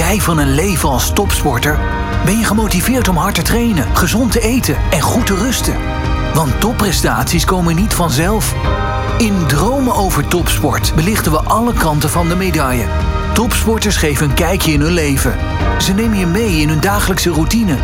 jij van een leven als topsporter? Ben je gemotiveerd om hard te trainen, gezond te eten en goed te rusten? Want topprestaties komen niet vanzelf. In Dromen over Topsport belichten we alle kanten van de medaille. Topsporters geven een kijkje in hun leven. Ze nemen je mee in hun dagelijkse routine.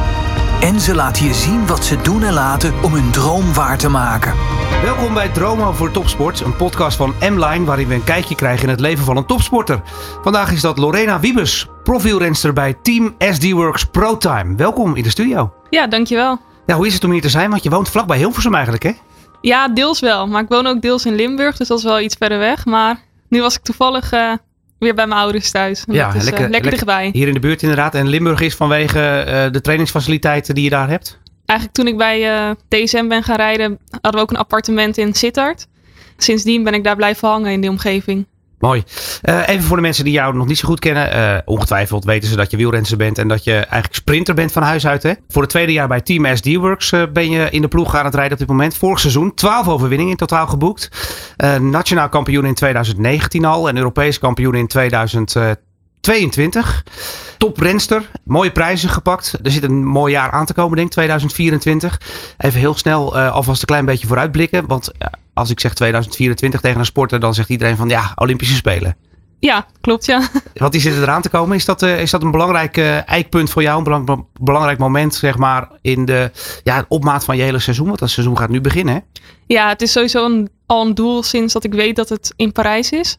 En ze laten je zien wat ze doen en laten om hun droom waar te maken. Welkom bij Dromen voor Topsport, een podcast van M-Line waarin we een kijkje krijgen in het leven van een topsporter. Vandaag is dat Lorena Wiebes, profielrenster bij Team SD Works ProTime. Welkom in de studio. Ja, dankjewel. Ja, hoe is het om hier te zijn? Want je woont vlakbij Hilversum eigenlijk, hè? Ja, deels wel. Maar ik woon ook deels in Limburg, dus dat is wel iets verder weg. Maar nu was ik toevallig uh, weer bij mijn ouders thuis. Ja, is, lekker, uh, lekker dichtbij. Hier in de buurt inderdaad. En Limburg is vanwege uh, de trainingsfaciliteiten die je daar hebt? Eigenlijk toen ik bij TSM ben gaan rijden, hadden we ook een appartement in Sittard. Sindsdien ben ik daar blijven hangen in die omgeving. Mooi. Uh, even voor de mensen die jou nog niet zo goed kennen. Uh, ongetwijfeld weten ze dat je wielrenster bent en dat je eigenlijk sprinter bent van huis uit. Hè? Voor het tweede jaar bij Team SD Works uh, ben je in de ploeg aan het rijden op dit moment. Vorig seizoen 12 overwinningen in totaal geboekt. nationaal kampioen in 2019 al en Europees kampioen in 2022. Toprenster, mooie prijzen gepakt. Er zit een mooi jaar aan te komen, denk ik, 2024. Even heel snel alvast een klein beetje vooruitblikken. Want als ik zeg 2024 tegen een sporter, dan zegt iedereen van ja, Olympische Spelen. Ja, klopt ja. Wat die zitten eraan te komen, is dat, uh, is dat een belangrijk uh, eikpunt voor jou? Een belang, belangrijk moment, zeg maar, in de ja, opmaat van je hele seizoen? Want dat seizoen gaat nu beginnen, hè? Ja, het is sowieso een, al een doel sinds dat ik weet dat het in Parijs is.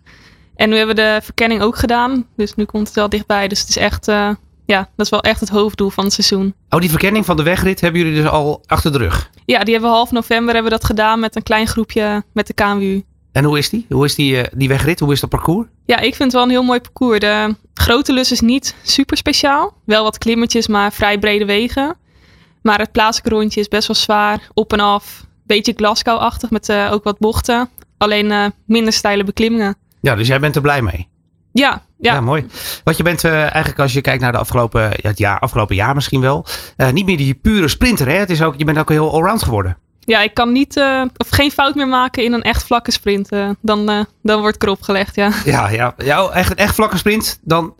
En nu hebben we de verkenning ook gedaan. Dus nu komt het wel dichtbij. Dus het is echt, uh, ja, dat is wel echt het hoofddoel van het seizoen. Oh, die verkenning van de wegrit hebben jullie dus al achter de rug? Ja, die hebben we half november hebben we dat gedaan met een klein groepje met de KMU. En hoe is die? Hoe is die, uh, die wegrit? Hoe is dat parcours? Ja, ik vind het wel een heel mooi parcours. De grote lus is niet super speciaal. Wel wat klimmetjes, maar vrij brede wegen. Maar het plaatselijke rondje is best wel zwaar. Op en af. Beetje Glasgow-achtig met uh, ook wat bochten. Alleen uh, minder steile beklimmingen. Ja, dus jij bent er blij mee? Ja, ja. ja, mooi. Want je bent uh, eigenlijk als je kijkt naar de afgelopen, ja, het jaar, afgelopen jaar misschien wel, uh, niet meer die pure sprinter. Hè? Het is ook, je bent ook heel allround geworden. Ja, ik kan niet uh, of geen fout meer maken in een echt vlakke sprint. dan, dan wordt ik erop gelegd, ja. Ja, ja, ja echt, echt vlakke sprint. Dan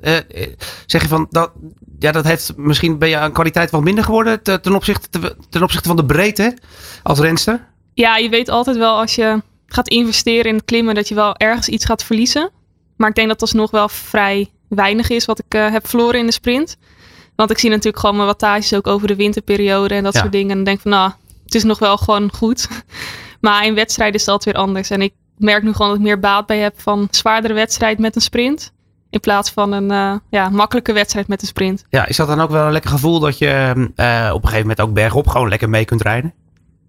zeg je van, dat, ja, dat heeft misschien ben je aan kwaliteit wat minder geworden ten, ten, opzichte, ten opzichte van de breedte als renster. Ja, je weet altijd wel als je gaat investeren in het klimmen dat je wel ergens iets gaat verliezen. Maar ik denk dat dat nog wel vrij weinig is wat ik uh, heb verloren in de sprint. Want ik zie natuurlijk gewoon mijn wattages ook over de winterperiode en dat ja. soort dingen. En dan denk ik van, nou, het is nog wel gewoon goed. maar in wedstrijden is dat weer anders. En ik merk nu gewoon dat ik meer baat bij heb van zwaardere wedstrijd met een sprint. In plaats van een uh, ja, makkelijke wedstrijd met een sprint. Ja, is dat dan ook wel een lekker gevoel dat je uh, op een gegeven moment ook bergop gewoon lekker mee kunt rijden?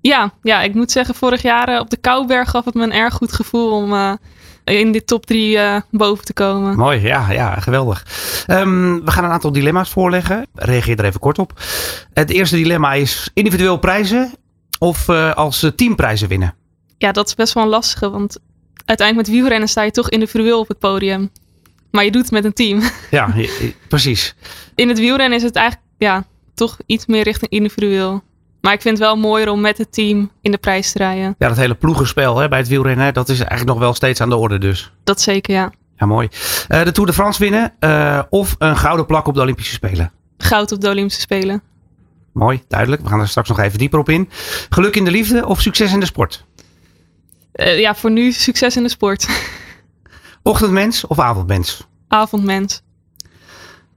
Ja, ja ik moet zeggen, vorig jaar op de Kouberg gaf het me een erg goed gevoel om in de top drie uh, boven te komen. Mooi, ja, ja geweldig. Um, we gaan een aantal dilemma's voorleggen. Reageer er even kort op. Het eerste dilemma is individueel prijzen of uh, als teamprijzen winnen? Ja, dat is best wel een lastige, want uiteindelijk met wielrennen sta je toch individueel op het podium. Maar je doet het met een team. Ja, precies. In het wielrennen is het eigenlijk ja, toch iets meer richting individueel. Maar ik vind het wel mooier om met het team in de prijs te rijden. Ja, dat hele ploegenspel hè, bij het wielrennen, dat is eigenlijk nog wel steeds aan de orde dus. Dat zeker, ja. Ja, mooi. Uh, de Tour de France winnen uh, of een gouden plak op de Olympische Spelen? Goud op de Olympische Spelen. Mooi, duidelijk. We gaan er straks nog even dieper op in. Geluk in de liefde of succes in de sport? Uh, ja, voor nu succes in de sport. Ochtendmens of avondmens? Avondmens.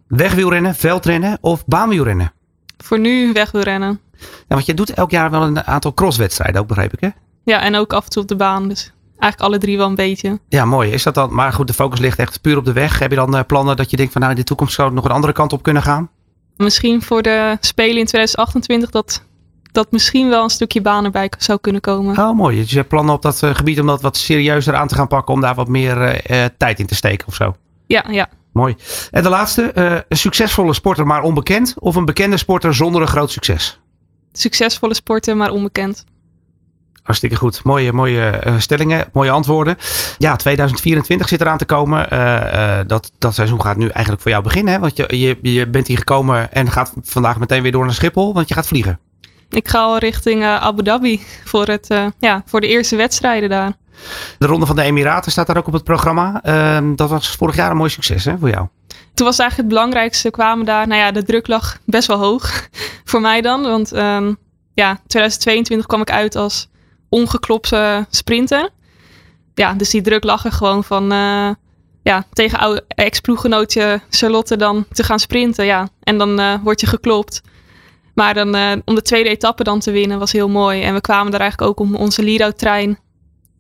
Wegwielrennen, veldrennen of baanwielrennen? Voor nu wegwielrennen. Ja, want je doet elk jaar wel een aantal crosswedstrijden ook, begreep ik hè? Ja, en ook af en toe op de baan. Dus eigenlijk alle drie wel een beetje. Ja, mooi. Is dat dan, maar goed, de focus ligt echt puur op de weg. Heb je dan uh, plannen dat je denkt van nou in de toekomst zou het nog een andere kant op kunnen gaan? Misschien voor de Spelen in 2028 dat, dat misschien wel een stukje baan erbij zou kunnen komen. Oh, mooi. Dus je hebt plannen op dat uh, gebied om dat wat serieuzer aan te gaan pakken. Om daar wat meer uh, tijd in te steken of zo? Ja, ja. Mooi. En de laatste, een succesvolle sporter maar onbekend of een bekende sporter zonder een groot succes? Succesvolle sporten, maar onbekend. Hartstikke goed. Mooie, mooie uh, stellingen, mooie antwoorden. Ja, 2024 zit eraan te komen. Uh, uh, dat, dat seizoen gaat nu eigenlijk voor jou beginnen. Hè? Want je, je, je bent hier gekomen en gaat vandaag meteen weer door naar Schiphol, want je gaat vliegen. Ik ga al richting Abu Dhabi voor, het, ja, voor de eerste wedstrijden daar. De Ronde van de Emiraten staat daar ook op het programma. Ehm, dat was vorig jaar een mooi succes hè, voor jou. Toen was eigenlijk het belangrijkste, kwamen daar, nou ja, de druk lag best wel hoog voor mij dan. Want um, ja, 2022 kwam ik uit als ongeklopte sprinter. Ja, dus die druk lag er gewoon van, uh, ja, tegen ex-ploeggenootje Charlotte dan te gaan sprinten. Ja, en dan uh, word je geklopt. Maar dan, uh, om de tweede etappe dan te winnen was heel mooi. En we kwamen daar eigenlijk ook om onze lead trein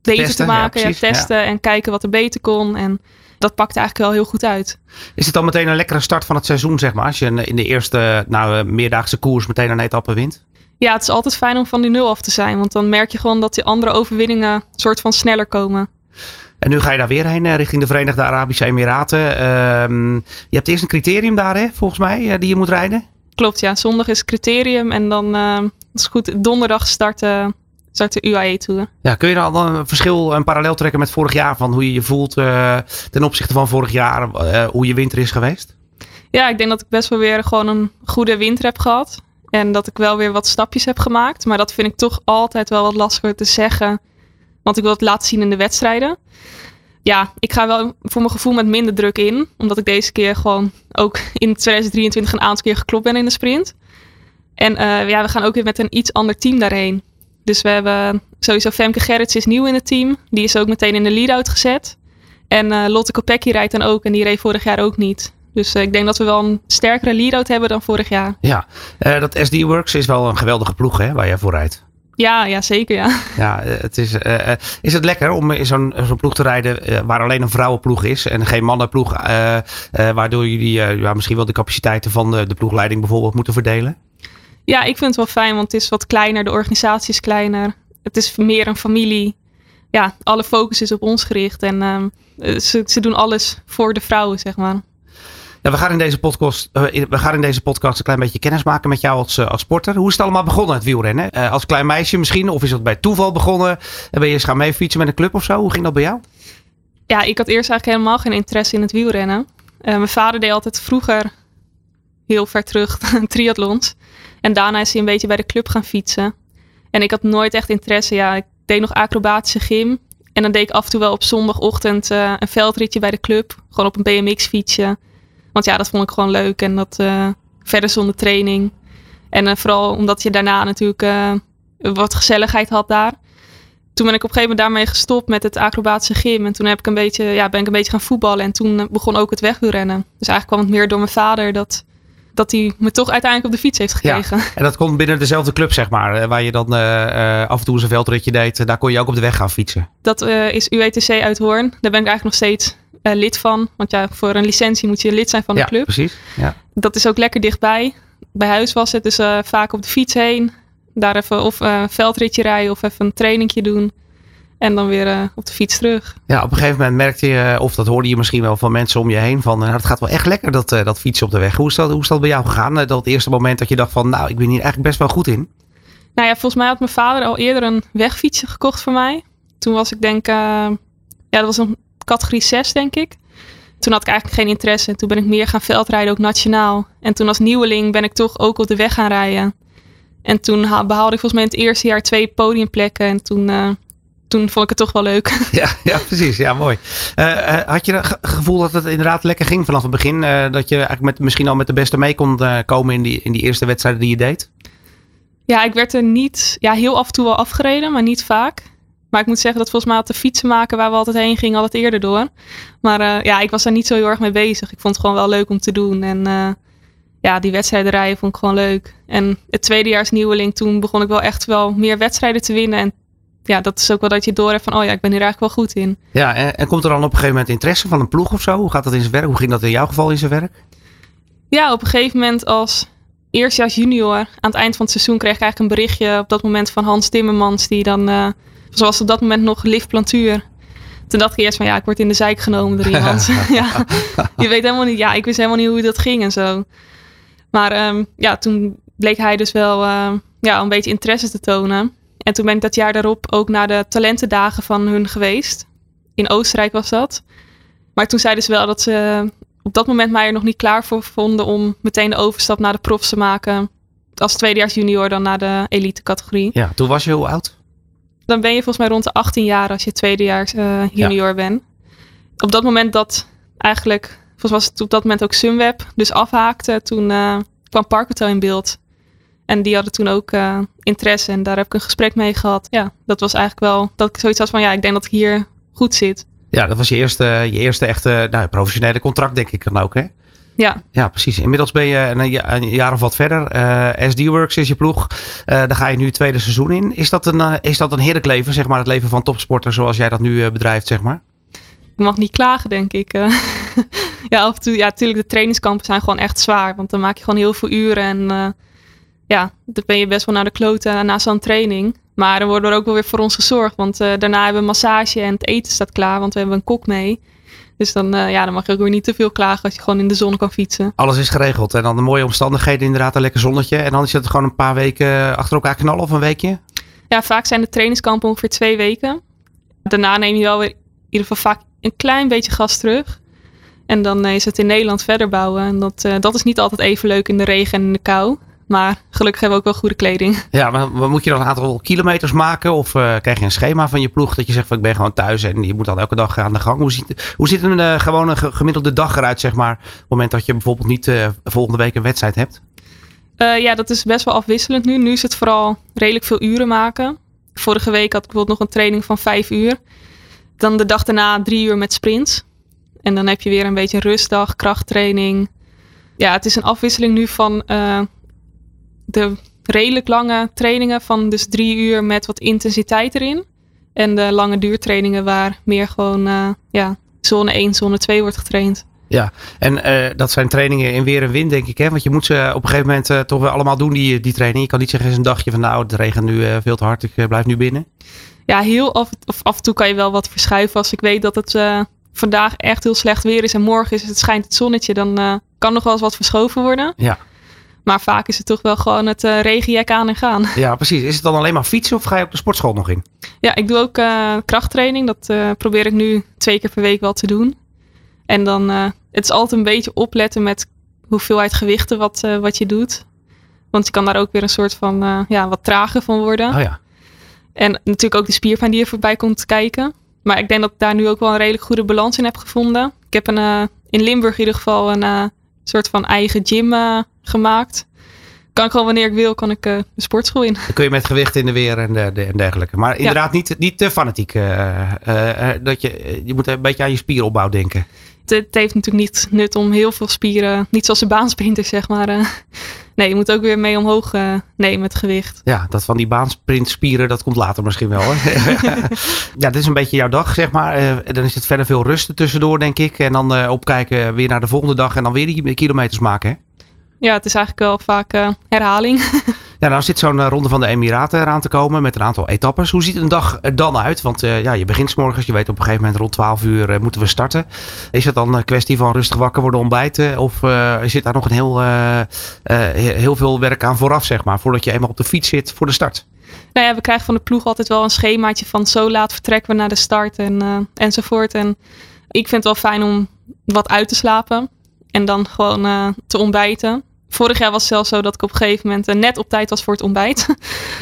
beter testen, te maken. Ja, testen en kijken wat er beter kon. En dat pakte eigenlijk wel heel goed uit. Is het dan meteen een lekkere start van het seizoen, zeg maar? Als je in de eerste nou, meerdaagse koers meteen een etappe wint? Ja, het is altijd fijn om van die nul af te zijn. Want dan merk je gewoon dat die andere overwinningen soort van sneller komen. En nu ga je daar weer heen, eh, richting de Verenigde Arabische Emiraten. Uh, je hebt eerst een criterium daar, hè, volgens mij, eh, die je moet rijden. Klopt, ja. Zondag is criterium en dan, uh, is goed, donderdag starten start de UAE Tour. Ja, kun je dan een verschil, een parallel trekken met vorig jaar van hoe je je voelt uh, ten opzichte van vorig jaar, uh, hoe je winter is geweest? Ja, ik denk dat ik best wel weer gewoon een goede winter heb gehad. En dat ik wel weer wat stapjes heb gemaakt. Maar dat vind ik toch altijd wel wat lastiger te zeggen. Want ik wil het laten zien in de wedstrijden. Ja, ik ga wel voor mijn gevoel met minder druk in. Omdat ik deze keer gewoon ook in 2023 een aantal keer geklopt ben in de sprint. En uh, ja, we gaan ook weer met een iets ander team daarheen. Dus we hebben sowieso Femke Gerrits is nieuw in het team. Die is ook meteen in de lead-out gezet. En uh, Lotte Kopecky rijdt dan ook. En die reed vorig jaar ook niet. Dus uh, ik denk dat we wel een sterkere lead-out hebben dan vorig jaar. Ja, uh, dat SD Works is wel een geweldige ploeg hè, waar jij voor rijdt. Ja, ja, zeker ja. Ja, het is, is het lekker om in zo'n zo'n ploeg te rijden waar alleen een vrouwenploeg is en geen mannenploeg, waardoor jullie ja, misschien wel de capaciteiten van de, de ploegleiding bijvoorbeeld moeten verdelen? Ja, ik vind het wel fijn, want het is wat kleiner. De organisatie is kleiner. Het is meer een familie. Ja, alle focus is op ons gericht. En uh, ze, ze doen alles voor de vrouwen, zeg maar. Ja, we, gaan in deze podcast, uh, we gaan in deze podcast een klein beetje kennis maken met jou als, uh, als sporter. Hoe is het allemaal begonnen, het wielrennen? Uh, als klein meisje misschien? Of is dat bij toeval begonnen? En ben je eens gaan mee fietsen met een club of zo? Hoe ging dat bij jou? Ja, ik had eerst eigenlijk helemaal geen interesse in het wielrennen. mijn vader deed altijd vroeger, heel ver terug, triathlons. En daarna is hij een beetje bij de club gaan fietsen. En ik had nooit echt interesse. Ja, ik deed nog acrobatische gym. En dan deed ik af en toe wel op zondagochtend uh, een veldritje bij de club. Gewoon op een BMX fietsje. Want ja, dat vond ik gewoon leuk. En dat uh, verder zonder training. En uh, vooral omdat je daarna natuurlijk wat gezelligheid had daar. Toen ben ik op een gegeven moment daarmee gestopt met het acrobatische gym. En toen heb ik een beetje, ja, ben ik een beetje gaan voetballen. En toen begon ook het wegwielrennen. Dus eigenlijk kwam het meer door mijn vader dat dat hij me toch uiteindelijk op de fiets heeft gekregen. Ja, en dat komt binnen dezelfde club, zeg maar. Eh, waar je dan uh, af en toe een veldritje deed. Daar kon je ook op de weg gaan fietsen. Dat uh, is UETC uit Hoorn. Daar ben ik eigenlijk nog steeds uh, lid van. Want ja, voor een licentie moet je lid zijn van de ja, club. Precies. Ja, Dat is ook lekker dichtbij. Bij huis was het dus vaak op de fiets heen. Daar even of een veldritje rijden of even een trainingje doen. En dan weer uh, op de fiets terug. Ja, op een gegeven moment merkte je, of dat hoorde je misschien wel van mensen om je heen, van nou, het gaat wel echt lekker dat, uh, dat fietsen op de weg. Hoe is, dat, hoe is dat bij jou gegaan? Dat eerste moment dat je dacht van, nou, ik ben hier eigenlijk best wel goed in. Nou ja, volgens mij had mijn vader al eerder een wegfietsje gekocht voor mij. Toen was ik denk, ja, dat was een categorie 6 denk ik. Toen had ik eigenlijk geen interesse. Toen ben ik meer gaan veldrijden, ook nationaal. En toen als nieuweling ben ik toch ook op de weg gaan rijden. En toen behaalde ik volgens mij in het eerste jaar twee podiumplekken. En toen toen vond ik het toch wel leuk. Ja, ja precies. Ja, mooi. Uh, had je het gevoel dat het inderdaad lekker ging vanaf het begin? Uh, dat je eigenlijk met, misschien al met de beste mee kon komen in die, in die eerste wedstrijden die je deed? Ja, ik werd er niet, ja, heel af en toe wel afgereden, maar niet vaak. Maar ik moet zeggen dat volgens mij had de fietsen maken waar we altijd heen gingen altijd eerder door. Maar ja, ik was daar niet zo heel erg mee bezig. Ik vond het gewoon wel leuk om te doen. En ja, die wedstrijden rijden vond ik gewoon leuk. En het tweedejaars nieuweling, toen begon ik wel echt wel meer wedstrijden te winnen. En ja, dat is ook wel dat je door hebt van, oh ja, ik ben hier eigenlijk wel goed in. Ja, en, en, komt er dan op een gegeven moment interesse van een ploeg of zo? Hoe gaat dat in zijn werk? Hoe ging dat in jouw geval in zijn werk? Ja, op een gegeven moment als eerstjaars junior, aan het eind van het seizoen, kreeg ik eigenlijk een berichtje op dat moment van Hans Timmermans, die dan, uh, zoals op dat moment nog liftplantuur. Toen dacht ik eerst van, ja, ik word in de zijk genomen door iemand. ja, je weet helemaal niet, ja, ik wist helemaal niet hoe dat ging en zo. Maar um, ja, toen bleek hij dus wel uh, ja, een beetje interesse te tonen. En toen ben ik dat jaar daarop ook naar de talentendagen van hun geweest. In Oostenrijk was dat. Maar toen zeiden ze wel dat ze op dat moment mij er nog niet klaar voor vonden om meteen de overstap naar de profs te maken. Als tweedejaars junior dan naar de elite categorie. Ja, toen was je hoe oud? Dan ben je volgens mij rond de 18 jaar als je tweedejaars uh, junior ja. bent. Op dat moment dat eigenlijk volgens was het op dat moment ook Sunweb, dus afhaakte. Toen kwam Parkhotel in beeld. En die hadden toen ook interesse en daar heb ik een gesprek mee gehad. Ja, dat was eigenlijk wel dat ik zoiets had van ja, ik denk dat ik hier goed zit. Ja, dat was je eerste, je eerste echte nou, professionele contract, denk ik dan ook, hè? Ja. ja, precies. Inmiddels ben je een, een jaar of wat verder. Uh, SD Works is je ploeg. Uh, daar ga je nu het tweede seizoen in. Is dat, een, uh, is dat een heerlijk leven, zeg maar, het leven van topsporter zoals jij dat nu bedrijft, zeg maar? Ik mag niet klagen, denk ik. ja, af en toe, ja, natuurlijk, de trainingskampen zijn gewoon echt zwaar. Want dan maak je gewoon heel veel uren en ja, dan ben je best wel naar de kloten na zo'n training. Maar er wordt er ook wel weer voor ons gezorgd. Want daarna hebben we massage en het eten staat klaar, want we hebben een kok mee. Dus dan, uh, ja, dan mag je ook weer niet te veel klagen als je gewoon in de zon kan fietsen. Alles is geregeld. En dan de mooie omstandigheden, inderdaad, een lekker zonnetje. En dan is het gewoon een paar weken achter elkaar knallen of een weekje? Ja, vaak zijn de trainingskampen ongeveer twee weken. Daarna neem je wel weer in ieder geval vaak een klein beetje gas terug. En dan is het in Nederland verder bouwen. En dat, uh, dat is niet altijd even leuk in de regen en in de kou. Maar gelukkig hebben we ook wel goede kleding. Ja, maar moet je dan een aantal kilometers maken? Of uh, krijg je een schema van je ploeg dat je zegt van ik ben gewoon thuis en je moet dan elke dag aan de gang? Hoe ziet, hoe ziet een uh, gewone gemiddelde dag eruit, zeg maar? Op het moment dat je bijvoorbeeld niet uh, volgende week een wedstrijd hebt? ja, dat is best wel afwisselend nu. Nu is het vooral redelijk veel uren maken. Vorige week had ik bijvoorbeeld nog een training van vijf uur. Dan de dag daarna drie uur met sprints. En dan heb je weer een beetje rustdag, krachttraining. Ja, het is een afwisseling nu van de redelijk lange trainingen van dus drie uur met wat intensiteit erin. En de lange duurtrainingen waar meer gewoon uh, ja, zone 1, zone 2 wordt getraind. Ja, en uh, dat zijn trainingen in weer en wind, denk ik. Hè? Want je moet ze op een gegeven moment uh, toch wel allemaal doen, die, die training. Je kan niet zeggen eens een dagje van nou, het regent nu veel te hard, ik blijf nu binnen. Ja, heel af, of af en toe kan je wel wat verschuiven. Als ik weet dat het vandaag echt heel slecht weer is en morgen is het schijnt het zonnetje, dan kan nog wel eens wat verschoven worden. Ja. Maar vaak is het toch wel gewoon het uh, regenjek aan en gaan. Ja, precies. Is het dan alleen maar fietsen of ga je ook de sportschool nog in? Ja, ik doe ook uh, krachttraining. Dat uh, probeer ik nu twee keer per week wel te doen. En dan, het is altijd een beetje opletten met hoeveelheid gewichten wat, wat je doet. Want je kan daar ook weer een soort van, ja, wat trager van worden. Oh ja. En natuurlijk ook de spierpijn die er voorbij komt kijken. Maar ik denk dat ik daar nu ook wel een redelijk goede balans in heb gevonden. Ik heb een, in Limburg in ieder geval een soort van eigen gym gemaakt. Kan ik gewoon wanneer ik wil, kan ik uh, de sportschool in. Dan kun je met gewicht in de weer en, de, de en dergelijke. Maar inderdaad niet, niet te fanatiek. Uh, dat je, je moet een beetje aan je spieropbouw denken. Het, heeft natuurlijk niet nut om heel veel spieren, niet zoals de baansprinters zeg maar. nee, je moet ook weer mee omhoog nemen met gewicht. Ja, dat van die baansprintspieren, dat komt later misschien wel. Ja, dit is een beetje jouw dag zeg maar. dan is het verder veel rusten tussendoor denk ik. En dan opkijken weer naar de volgende dag en dan weer die kilometers maken hè? Ja, het is eigenlijk wel vaak uh, herhaling. ja, nou zit zo'n uh, ronde van de Emiraten eraan te komen met een aantal etappes. Hoe ziet een dag er dan uit? Want uh, ja, je begint s morgens, je weet op een gegeven moment rond 12 uur moeten we starten. Is het dan een kwestie van rustig wakker worden, ontbijten? Of zit daar nog een heel, heel veel werk aan vooraf, zeg maar, voordat je eenmaal op de fiets zit voor de start? Nou ja, we krijgen van de ploeg altijd wel een schemaatje van zo laat vertrekken we naar de start en, enzovoort. En ik vind het wel fijn om wat uit te slapen en dan gewoon te ontbijten. Vorig jaar was het zelfs zo dat ik op een gegeven moment uh, net op tijd was voor het ontbijt.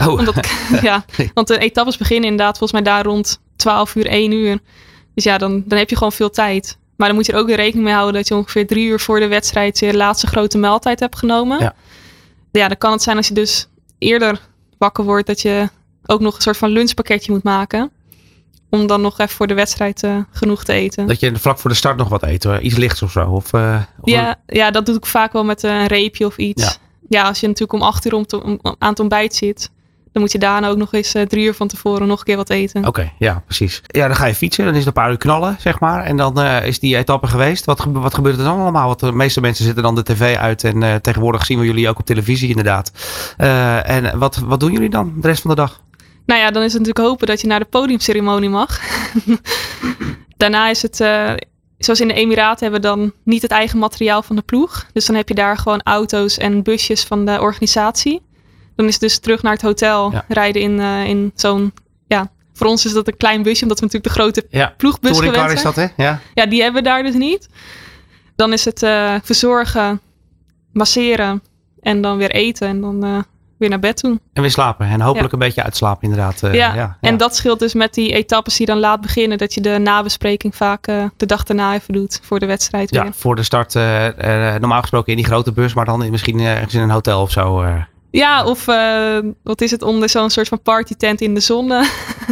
Oh. Omdat ja, want de etappes beginnen inderdaad volgens mij daar rond 12 uur, 1 uur. Dus ja, dan, dan heb je gewoon veel tijd. Maar dan moet je er ook weer rekening mee houden dat je ongeveer drie uur voor de wedstrijd je laatste grote maaltijd hebt genomen. Ja. ja, dan kan het zijn als je dus eerder wakker wordt dat je ook nog een soort van lunchpakketje moet maken. Om dan nog even voor de wedstrijd uh, genoeg te eten. Dat je vlak voor de start nog wat eet, hoor. iets lichts of zo? Of, uh, of ja, ja, dat doe ik vaak wel met een reepje of iets. Ja, ja als je natuurlijk om acht uur om, te, om aan het ontbijt zit. Dan moet je daarna ook nog eens uh, drie uur van tevoren nog een keer wat eten. Oké, okay, ja, precies. Ja, dan ga je fietsen. Dan is het een paar uur knallen, zeg maar. En dan is die etappe geweest. Wat, wat gebeurt er dan allemaal? Want de meeste mensen zitten dan de tv uit. En tegenwoordig zien we jullie ook op televisie, inderdaad. en wat, wat doen jullie dan de rest van de dag? Nou ja, dan is het natuurlijk hopen dat je naar de podiumceremonie mag. Daarna is het, uh, zoals in de Emiraten hebben we dan niet het eigen materiaal van de ploeg. Dus dan heb je daar gewoon auto's en busjes van de organisatie. Dan is het dus terug naar het hotel ja. rijden in, uh, in zo'n, ja, voor ons is dat een klein busje, omdat we natuurlijk de grote ja. ploegbus gewend zijn. is dat, hè? Ja. ja, die hebben we daar dus niet. Dan is het uh, verzorgen, masseren en dan weer eten. En dan weer naar bed toe. En weer slapen. En hopelijk een beetje uitslapen inderdaad. Uh, ja. ja. en dat scheelt dus met die etappes die dan laat beginnen. Dat je de nabespreking vaak uh, de dag daarna even doet voor de wedstrijd Ja, voor de start normaal gesproken in die grote bus. Maar dan misschien ergens in een hotel of zo. Ja, of wat is het onder zo'n soort van partytent in de zon?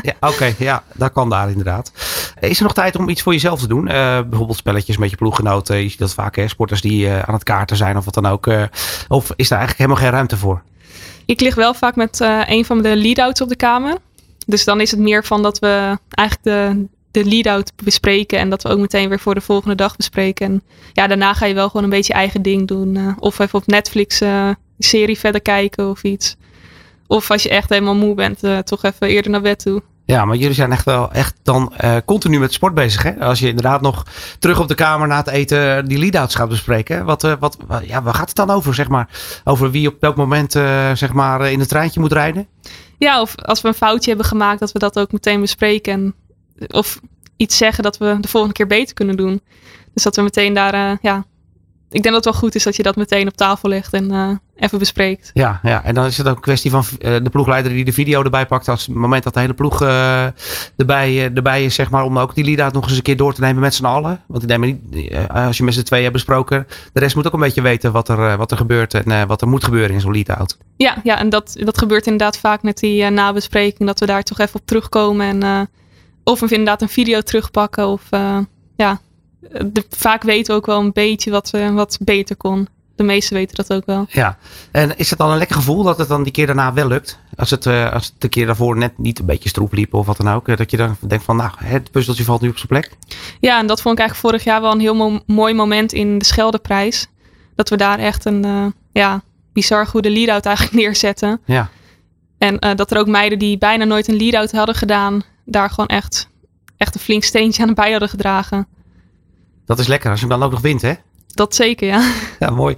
ja, oké, ja, dat kan daar inderdaad. Is er nog tijd om iets voor jezelf te doen? Uh, bijvoorbeeld spelletjes met je ploeggenoten. Je ziet dat vaak, hè, sporters die uh, aan het kaarten zijn of wat dan ook. of is daar eigenlijk helemaal geen ruimte voor? Ik lig wel vaak met een van de lead-outs op de kamer. Dus dan is het meer van dat we eigenlijk de, de lead-out bespreken. En dat we ook meteen weer voor de volgende dag bespreken. En ja, daarna ga je wel gewoon een beetje eigen ding doen. of even op Netflix serie verder kijken of iets. Of als je echt helemaal moe bent, uh, toch even eerder naar bed toe. Ja, maar jullie zijn echt wel echt dan uh, continu met sport bezig. Hè? Als je inderdaad nog terug op de kamer na het eten die lead-outs gaat bespreken. Wat, uh, wat, ja, waar gaat het dan over, zeg maar? Over wie op welk moment zeg maar, in het treintje moet rijden? Ja, of als we een foutje hebben gemaakt, dat we dat ook meteen bespreken. En, of iets zeggen dat we de volgende keer beter kunnen doen. Dus dat we meteen daar ja, ik denk dat het wel goed is dat je dat meteen op tafel legt en uh, even bespreekt. Ja, ja, en dan is het ook een kwestie van uh, de ploegleider die de video erbij pakt. Als het moment dat de hele ploeg uh, erbij, erbij is, zeg maar, om ook die lead nog eens een keer door te nemen met z'n allen. Want ik denk maar niet, als je met z'n twee hebt besproken, de rest moet ook een beetje weten wat er, wat er gebeurt en wat er moet gebeuren in zo'n lead-out. Ja, ja, en dat, dat gebeurt inderdaad vaak met die nabespreking, dat we daar toch even op terugkomen en of we inderdaad een video terugpakken of ja, de, vaak weten we ook wel een beetje wat, uh, wat beter kon. De meesten weten dat ook wel. Ja, en is het dan een lekker gevoel dat het dan die keer daarna wel lukt? Als het, uh, als het de keer daarvoor net niet een beetje stroep liep of wat dan ook. Eh, dat je dan denkt van, nou, het puzzeltje valt nu op zijn plek. Ja, en dat vond ik eigenlijk vorig jaar wel een heel mooi moment in de Scheldeprijs. Dat we daar echt een uh, ja, bizar goede lead-out eigenlijk neerzetten. Ja. En dat er ook meiden die bijna nooit een lead-out hadden gedaan, daar gewoon echt, echt een flink steentje aan bij hadden gedragen. Dat is lekker als je hem dan ook nog wint, hè? Dat zeker, ja. Ja, mooi.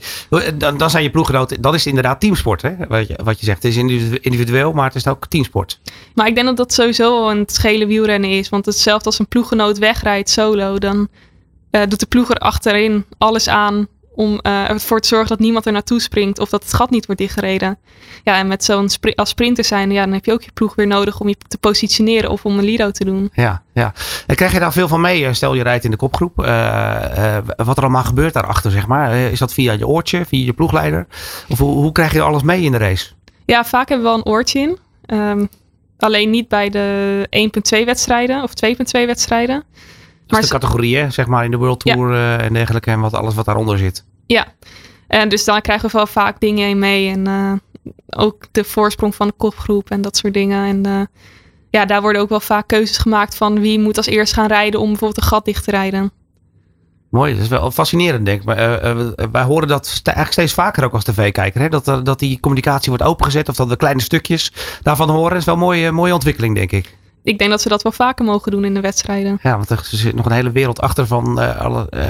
Dan, dan zijn je ploeggenoten, dat is inderdaad teamsport, hè? Wat je, wat je zegt. Het is individueel, maar het is ook teamsport. Maar ik denk dat dat sowieso een schele wielrennen is. Want hetzelfde als een ploeggenoot wegrijdt solo, dan uh, doet de ploeg er achterin alles aan om uh, ervoor te zorgen dat niemand er naartoe springt of dat het gat niet wordt dichtgereden. Ja, en met zo'n spri als sprinter zijn, ja, dan heb je ook je ploeg weer nodig om je te positioneren of om een lido te doen. Ja, ja. En krijg je daar veel van mee? Stel je rijdt in de kopgroep. Uh, uh, wat er allemaal gebeurt daarachter, zeg maar. is dat via je oortje, via je ploegleider? Of hoe, hoe krijg je alles mee in de race? Ja, vaak hebben we wel een oortje in. Um, alleen niet bij de 1.2 wedstrijden of 2.2 wedstrijden. Dat is de categorieën, zeg maar, in de World Tour ja. en dergelijke. En wat, alles wat daaronder zit. Ja, en dus dan krijgen we wel vaak dingen in mee. En uh, ook de voorsprong van de kopgroep en dat soort dingen. En uh, ja, daar worden ook wel vaak keuzes gemaakt van wie moet als eerst gaan rijden om bijvoorbeeld een gat dicht te rijden. Mooi, dat is wel fascinerend denk ik. Maar, uh, wij horen dat eigenlijk steeds vaker ook als tv-kijker. Dat, dat die communicatie wordt opengezet of dat we kleine stukjes daarvan horen. Dat is wel een mooie, mooie ontwikkeling denk ik ik denk dat ze dat wel vaker mogen doen in de wedstrijden. Ja, want er zit nog een hele wereld achter van uh, alle, uh,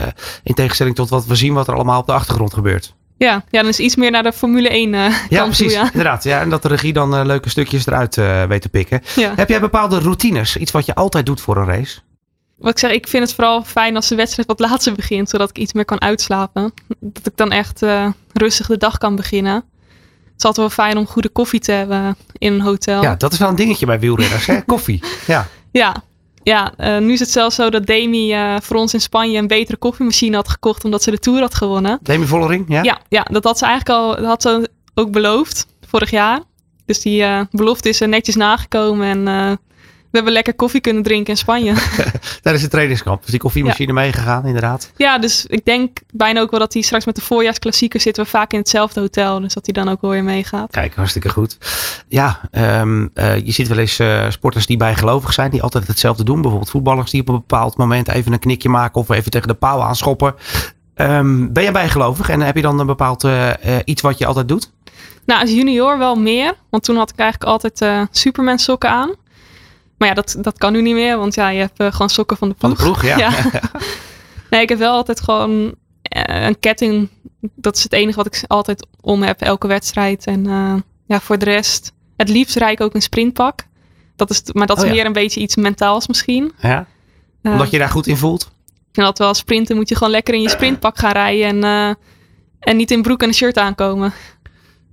in tegenstelling tot wat we zien wat er allemaal op de achtergrond gebeurt. Ja, ja dan is iets meer naar de Formule 1 uh, ja, precies, ja. inderdaad. Ja, en dat de regie dan leuke stukjes eruit weet te pikken. Ja. Heb jij bepaalde routines? Iets wat je altijd doet voor een race? Wat ik zeg, ik vind het vooral fijn als de wedstrijd wat later begint, zodat ik iets meer kan uitslapen. Dat ik dan echt rustig de dag kan beginnen is altijd wel fijn om goede koffie te hebben in een hotel. Ja, dat is wel een dingetje bij wielrenners, hè? koffie. Ja, ja. Ja, uh, nu is het zelfs zo dat Demi uh, voor ons in Spanje een betere koffiemachine had gekocht omdat ze de Tour had gewonnen. Demi Vollering, ja? Ja, ja dat had ze eigenlijk al had ze ook beloofd vorig jaar. Dus die uh, belofte is er netjes nagekomen en we hebben lekker koffie kunnen drinken in Spanje. Tijdens de trainingskamp. Dus die koffiemachine ja. meegegaan, inderdaad. Ja, dus ik denk bijna ook wel dat hij straks met de voorjaarsklassieker zitten we vaak in hetzelfde hotel. Dus dat hij dan ook wel weer meegaat. Kijk, hartstikke goed. Ja, um, uh, je ziet wel eens uh, sporters die bijgelovig zijn, die altijd hetzelfde doen. Bijvoorbeeld voetballers die op een bepaald moment even een knikje maken of even tegen de paal aanschoppen. Um, ben je bijgelovig en heb je dan een bepaald uh, iets wat je altijd doet? Nou, als junior wel meer. Want toen had ik eigenlijk altijd Superman sokken aan. Maar ja, dat, dat kan nu niet meer, want ja, je hebt uh, gewoon sokken van de ploeg. Van de ploeg, ja. ja. nee, ik heb wel altijd gewoon uh, een ketting. Dat is het enige wat ik altijd om heb, elke wedstrijd. En uh, ja, voor de rest, het liefst rijd ik ook een sprintpak. Dat is, maar dat is oh, ja. meer een beetje iets mentaals misschien. Ja, omdat je daar goed in voelt? Ik vind dat wel, sprinten moet je gewoon lekker in je sprintpak gaan rijden. En, en niet in broek en een shirt aankomen.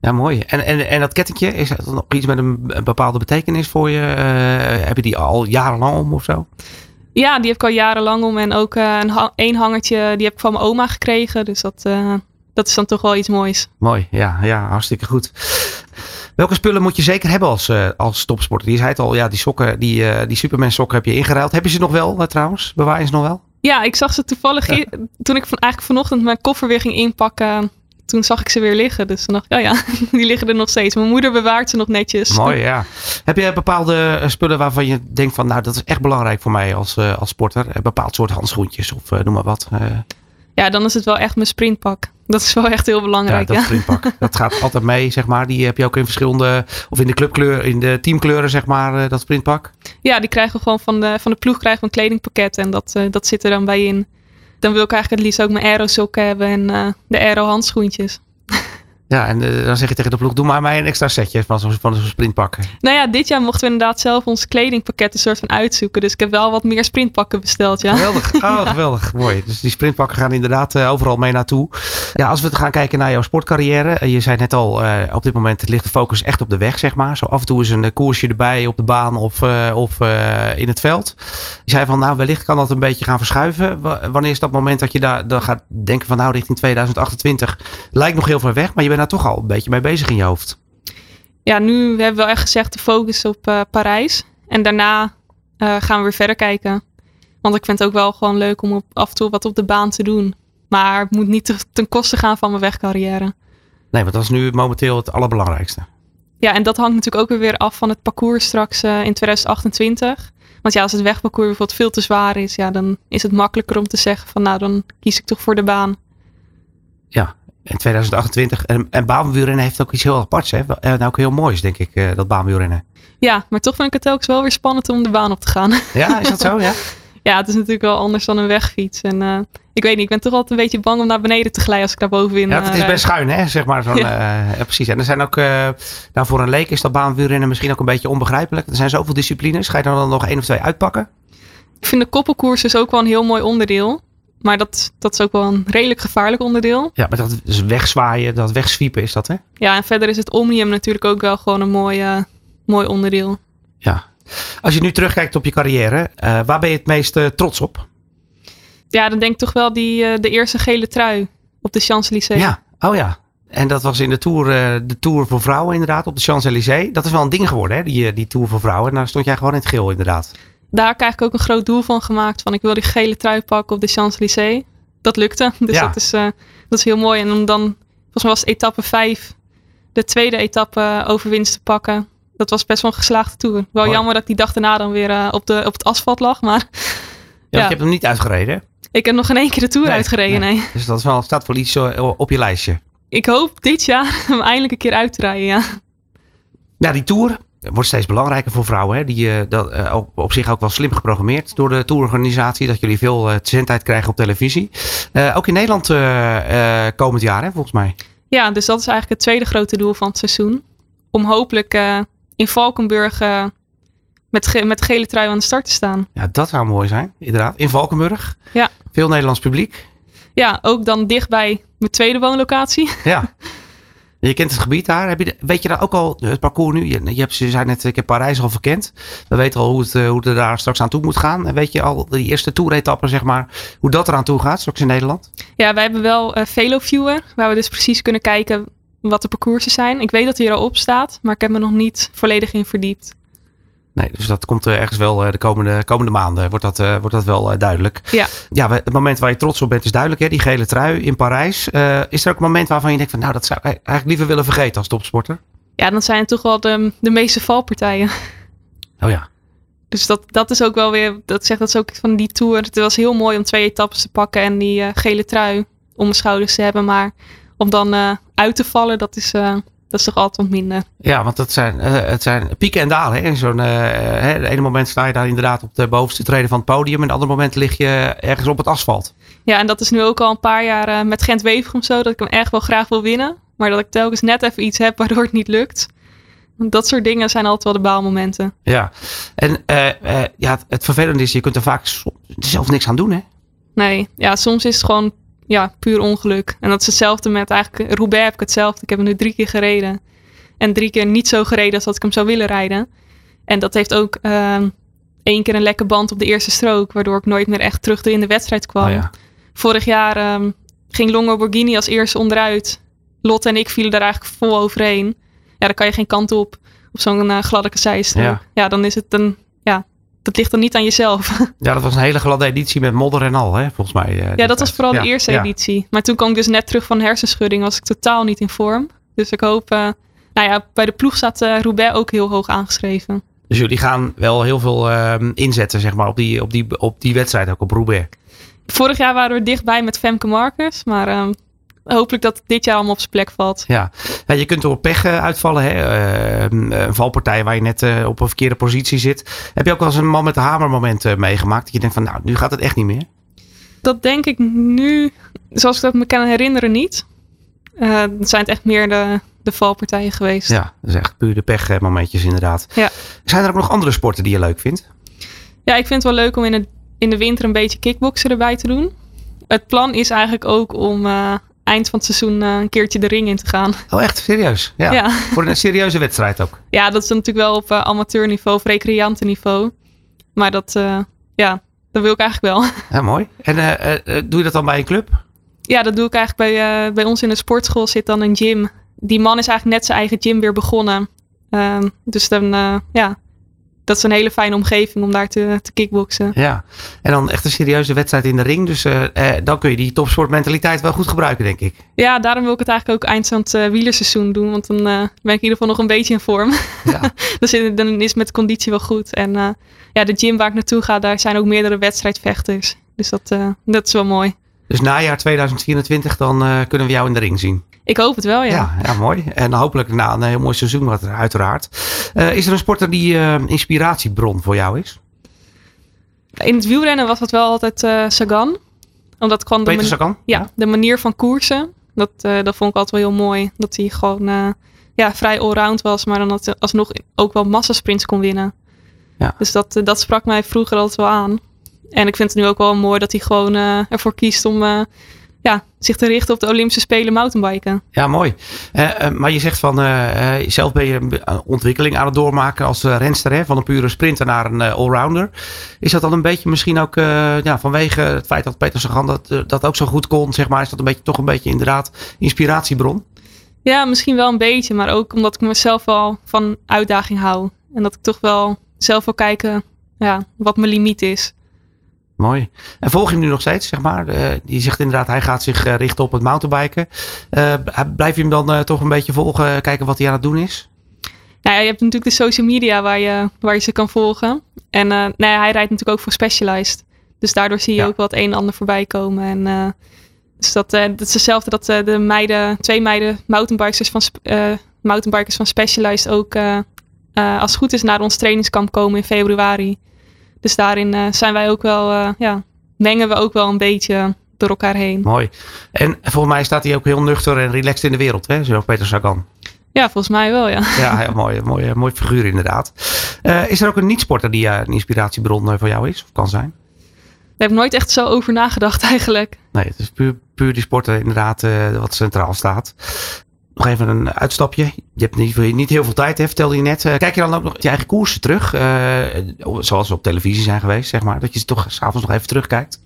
Ja, mooi. En, en, en dat kettingje, is dat nog iets met een bepaalde betekenis voor je? Uh, heb je die al jarenlang om of zo? Ja, die heb ik al jarenlang om. En ook uh, een één hangertje, die heb ik van mijn oma gekregen. Dus dat, uh, dat is dan toch wel iets moois. Mooi, ja, ja hartstikke goed. Welke spullen moet je zeker hebben als, als topsporter? Je zei het al, ja, die sokken, die, die Superman sokken heb je ingeruild. Heb je ze nog wel trouwens? Bewaar je ze nog wel? Ja, ik zag ze toevallig ja. toen ik van, eigenlijk vanochtend mijn koffer weer ging inpakken. Toen zag ik ze weer liggen. Dus dan dacht ik, oh ja, die liggen er nog steeds. Mijn moeder bewaart ze nog netjes. Mooi, ja. Heb je bepaalde spullen waarvan je denkt van, nou, dat is echt belangrijk voor mij als, als sporter? Een bepaald soort handschoentjes of noem maar wat? Ja, dan is het wel echt mijn sprintpak. Dat is wel echt heel belangrijk. Ja, dat ja. sprintpak. Dat gaat altijd mee, zeg maar. Die heb je ook in verschillende, of in de clubkleur, in de teamkleuren, zeg maar, dat sprintpak. Ja, die krijgen we gewoon van de, van de ploeg krijgen we een kledingpakket en dat, dat zit er dan bij in. Dan wil ik eigenlijk het liefst ook mijn aero sokken hebben en uh, de aero handschoentjes. Ja, en uh, dan zeg je tegen de ploeg, doe maar mij een extra setje van zo'n van zo'n sprintpak. Nou ja, dit jaar mochten we inderdaad zelf ons kledingpakket een soort van uitzoeken. Dus ik heb wel wat meer sprintpakken besteld, ja. Geweldig, oh, geweldig, mooi. Dus die sprintpakken gaan inderdaad uh, overal mee naartoe. Ja, als we gaan kijken naar jouw sportcarrière. Uh, je zei net al, op dit moment ligt de focus echt op de weg, zeg maar. Zo af en toe is een koersje erbij op de baan of, of in het veld. Je zei van, nou wellicht kan dat een beetje gaan verschuiven. W wanneer is dat moment dat je daar dan gaat denken van, nou richting 2028 lijkt nog heel ver weg, maar je bent daar toch al een beetje mee bezig in je hoofd. Ja, nu hebben we wel echt gezegd de focus op uh, Parijs. En daarna uh, gaan we weer verder kijken. Want ik vind het ook wel gewoon leuk om op, af en toe wat op de baan te doen. Maar het moet niet te, ten koste gaan van mijn wegcarrière. Nee, want dat is nu momenteel het allerbelangrijkste. Ja, en dat hangt natuurlijk ook weer af van het parcours straks uh, in 2028. Want ja, als het wegparcours bijvoorbeeld veel te zwaar is, ja, dan is het makkelijker om te zeggen van nou, dan kies ik toch voor de baan. Ja, in 2028. En, en baanwielrennen heeft ook iets heel aparts. Hè? En ook heel moois, denk ik, uh, dat baanwielrennen. Ja, maar toch vind ik het telkens wel weer spannend om de baan op te gaan. Ja, is dat zo? Ja, ja het is natuurlijk wel anders dan een wegfiets. En uh, ik weet niet, ik ben toch altijd een beetje bang om naar beneden te glijden als ik daar bovenin Ja, het is best schuin, hè? Zeg maar. Ja. Uh, precies. En er zijn ook, nou voor een leek is dat baanwielrennen misschien ook een beetje onbegrijpelijk. Er zijn zoveel disciplines. Ga je dan nog één of twee uitpakken? Ik vind de koppelkoers is ook wel een heel mooi onderdeel. Maar dat, dat is ook wel een redelijk gevaarlijk onderdeel. Ja, maar dat is wegzwaaien, dat wegswiepen is dat, hè? Ja, en verder is het Omnium natuurlijk ook wel gewoon een mooi, uh, mooi onderdeel. Ja. Als je nu terugkijkt op je carrière, uh, waar ben je het meest uh, trots op? Ja, dan denk ik toch wel die, de eerste gele trui op de Champs-Élysées. Ja, oh ja. En dat was in de Tour, de Tour voor Vrouwen inderdaad, op de Champs-Élysées. Dat is wel een ding geworden, hè, die, die Tour voor Vrouwen. En daar stond jij gewoon in het geel inderdaad daar heb ik ook een groot doel van gemaakt. Van ik wil die gele trui pakken op de Champs-Élysées. Dat lukte. Dus ja. dat, is, uh, dat is heel mooi. En om dan, volgens mij was etappe 5, de tweede etappe overwinst te pakken. Dat was best wel een geslaagde tour. Wel mooi. jammer dat ik die dag daarna dan weer uh, op, de, op het asfalt lag. Maar, ja, hebt hem niet uitgereden. Ik heb nog geen één keer de tour nee, uitgereden. Nee. nee. Dus dat is wel, staat wel iets op je lijstje. Ik hoop dit jaar hem eindelijk een keer uit te rijden. Ja. Ja, die tour, wordt steeds belangrijker voor vrouwen. Hè? Die, uh, dat, uh, op, op, zich ook wel slim geprogrammeerd door de tourorganisatie. Dat jullie veel uh, zendtijd krijgen op televisie. ook in Nederland komend jaar, hè, volgens mij. Ja, dus dat is eigenlijk het tweede grote doel van het seizoen. Om hopelijk in Valkenburg met, ge met gele trui aan de start te staan. Ja, dat zou mooi zijn, inderdaad. In Valkenburg. Ja. Veel Nederlands publiek. Ja, ook dan dichtbij mijn tweede woonlocatie. Ja. Je kent het gebied daar. Heb je, weet je daar ook al het parcours nu? Je, je, hebt, je zei net, ik heb Parijs al verkend. We weten al hoe het, hoe het er daar straks aan toe moet gaan. En weet je al die eerste toeretappen, zeg maar, hoe dat eraan toe gaat straks in Nederland? Ja, wij hebben wel uh, VeloViewer, waar we dus precies kunnen kijken wat de parcoursen zijn. Ik weet dat hij erop staat, maar ik heb me nog niet volledig in verdiept. Nee, dus dat komt uh, ergens wel uh, de komende, komende maanden. Wordt dat, wordt dat wel duidelijk. Ja. ja, het moment waar je trots op bent is duidelijk. Hè? Die gele trui in Parijs. is er ook een moment waarvan je denkt van nou dat zou ik eigenlijk liever willen vergeten als topsporter? Ja, dan zijn het toch wel de, de meeste valpartijen. Oh ja. Dus dat, dat is ook wel weer, dat zegt dat is ook van die tour. Het was heel mooi om twee etappes te pakken en die gele trui om mijn schouders te hebben. Maar om dan uit te vallen, dat is dat is toch altijd wat minder. Ja, want dat zijn, uh, het zijn pieken en dalen. Hè? Zo'n, uh, hè, de ene moment sta je daar inderdaad op de bovenste treden van het podium. En het andere moment lig je ergens op het asfalt. Ja, en dat is nu ook al een paar jaar uh, met Gent Wevergem zo. Dat ik hem echt wel graag wil winnen. Maar dat ik telkens net even iets heb waardoor het niet lukt. Dat soort dingen zijn altijd wel de baalmomenten. Ja, en ja, het, het vervelende is, je kunt er vaak zelf niks aan doen hè? Nee, ja, soms is het gewoon ja, puur ongeluk. En dat is hetzelfde met eigenlijk Roubaix heb ik hetzelfde. Ik heb hem nu drie keer gereden. En drie keer niet zo gereden als dat ik hem zou willen rijden. En dat heeft ook ehm, één keer een lekke band op de eerste strook. Waardoor ik nooit meer echt terug in de wedstrijd kwam. Oh ja. Vorig jaar ehm, ging Longo Borghini als eerste onderuit. Lotte en ik vielen daar eigenlijk vol overheen. Ja, dan kan je geen kant op. Op zo'n uh, gladde. Ja. Ja. dan is het een... Dat ligt dan niet aan jezelf. Ja, dat was een hele gladde editie met modder en al, hè, volgens mij. eh, Ja, dat was vooral Ja, de eerste ja. editie. Maar toen kwam ik dus net terug van hersenschudding. Was ik totaal niet in vorm. Dus ik hoop... eh, nou ja, bij de ploeg staat eh Roubaix ook heel hoog aangeschreven. Dus jullie gaan wel heel veel ehm, inzetten, zeg maar, op die, op, die, op die wedstrijd, ook op Roubaix. Vorig jaar waren we dichtbij met Femke Marcus. Maar ehm, hopelijk dat dit jaar allemaal op zijn plek valt. Ja. je kunt door pech eh, uitvallen. Hè? Ehm, een valpartij waar je net eh, op een verkeerde positie zit. Heb je ook wel eens een man met de hamer moment eh, meegemaakt? Dat je denkt van, nou, nu gaat het echt niet meer. Dat denk ik nu, zoals ik dat me kan herinneren, niet. Eh het zijn het echt meer de, de valpartijen geweest. Ja, dat is echt puur de pech eh, momentjes inderdaad. Ja. Zijn er ook nog andere sporten die je leuk vindt? Ja, ik vind het wel leuk om in, het, in de winter een beetje kickboksen erbij te doen. Het plan is eigenlijk ook om eh, eind van het seizoen eh, een keertje de ring in te gaan. Oh, echt? Serieus? Ja. Ja, ja. Voor een serieuze wedstrijd ook. dat is natuurlijk wel op eh, amateurniveau of recreantenniveau. Maar dat, eh, ja, dat wil ik eigenlijk wel. Ja, mooi. En doe je dat dan bij een club? Ja, dat doe ik eigenlijk bij, bij ons in de sportschool zit dan een gym. Die man is eigenlijk net zijn eigen gym weer begonnen. Ehm, dus dan, ja, dat is een hele fijne omgeving om daar te, te kickboksen. Ja. En dan echt een serieuze wedstrijd in de ring. Dus eh, eh, dan kun je die topsportmentaliteit wel goed gebruiken, denk ik. Ja, daarom wil ik het eigenlijk ook eind van het eh, wielerseizoen doen. Want dan eh, ben ik in ieder geval nog een beetje in vorm. Ja. dan, zit, dan is met conditie wel goed. En ja, de gym waar ik naartoe ga, daar zijn ook meerdere wedstrijdvechters. Dus dat, dat is wel mooi. Dus najaar 2024, dan eh, kunnen we jou in de ring zien. Ik hoop het wel, ja. Ja, ja, mooi. En hopelijk na een heel mooi seizoen, wat er uiteraard. Eh, is er een sporter die eh, inspiratiebron voor jou is? In het wielrennen was dat wel altijd Sagan. Omdat gewoon de, Peter mani- Sagan? ja, de manier van koersen, dat, dat vond ik altijd wel heel mooi. Dat hij gewoon ja, vrij allround was, maar dan dat hij alsnog ook wel massasprints kon winnen. Ja. Dus dat, dat sprak mij vroeger altijd wel aan. En ik vind het nu ook wel mooi dat hij gewoon eh, ervoor kiest om eh, ja, zich te richten op de Olympische Spelen mountainbiken. Ja, mooi. Eh, maar je zegt van, zelf ben je een ontwikkeling aan het doormaken als renster, hè? van een pure sprinter naar een allrounder. Is dat dan een beetje misschien ook ja, vanwege het feit dat Peter Sagan dat, dat ook zo goed kon, zeg maar, is dat een beetje, toch een beetje inderdaad inspiratiebron? Ja, misschien wel een beetje, maar ook omdat ik mezelf wel van uitdaging hou. En dat ik toch wel zelf wil kijken ja, wat mijn limiet is. Mooi. En volg je hem nu nog steeds, zeg maar? Eh, die zegt inderdaad, hij gaat zich eh, richten op het mountainbiken. B- blijf je hem dan toch een beetje volgen, kijken wat hij aan het doen is? Nou ja, je hebt natuurlijk de social media waar je, waar je ze kan volgen. En nou ja, hij rijdt natuurlijk ook voor Specialized. Dus daardoor zie je Ja. ook het een en ander voorbij komen. En dus dat, dat is hetzelfde dat de meiden, twee meiden mountainbikers van, mountainbikers van Specialized ook als het goed is naar ons trainingskamp komen in februari. Dus daarin eh, zijn wij ook wel, eh, ja, mengen we ook wel een beetje door elkaar heen. Mooi. En volgens mij staat hij ook heel nuchter en relaxed in de wereld, hè? Zo Peter Sagan. Ja, volgens mij wel, ja. Ja, heel mooi, mooi, mooi figuur inderdaad. Eh, is er ook een niet-sporter die eh, een inspiratiebron voor jou is of kan zijn? Daar heb ik nooit echt zo over nagedacht eigenlijk. Nee, het is puur, puur die sporter inderdaad wat centraal staat. Nog even een uitstapje. Je hebt niet, niet heel veel tijd, hè, vertelde je net. Eh, kijk je dan ook nog je eigen koersen terug? eh, zoals ze op televisie zijn geweest, zeg maar. Dat je ze toch s'avonds nog even terugkijkt?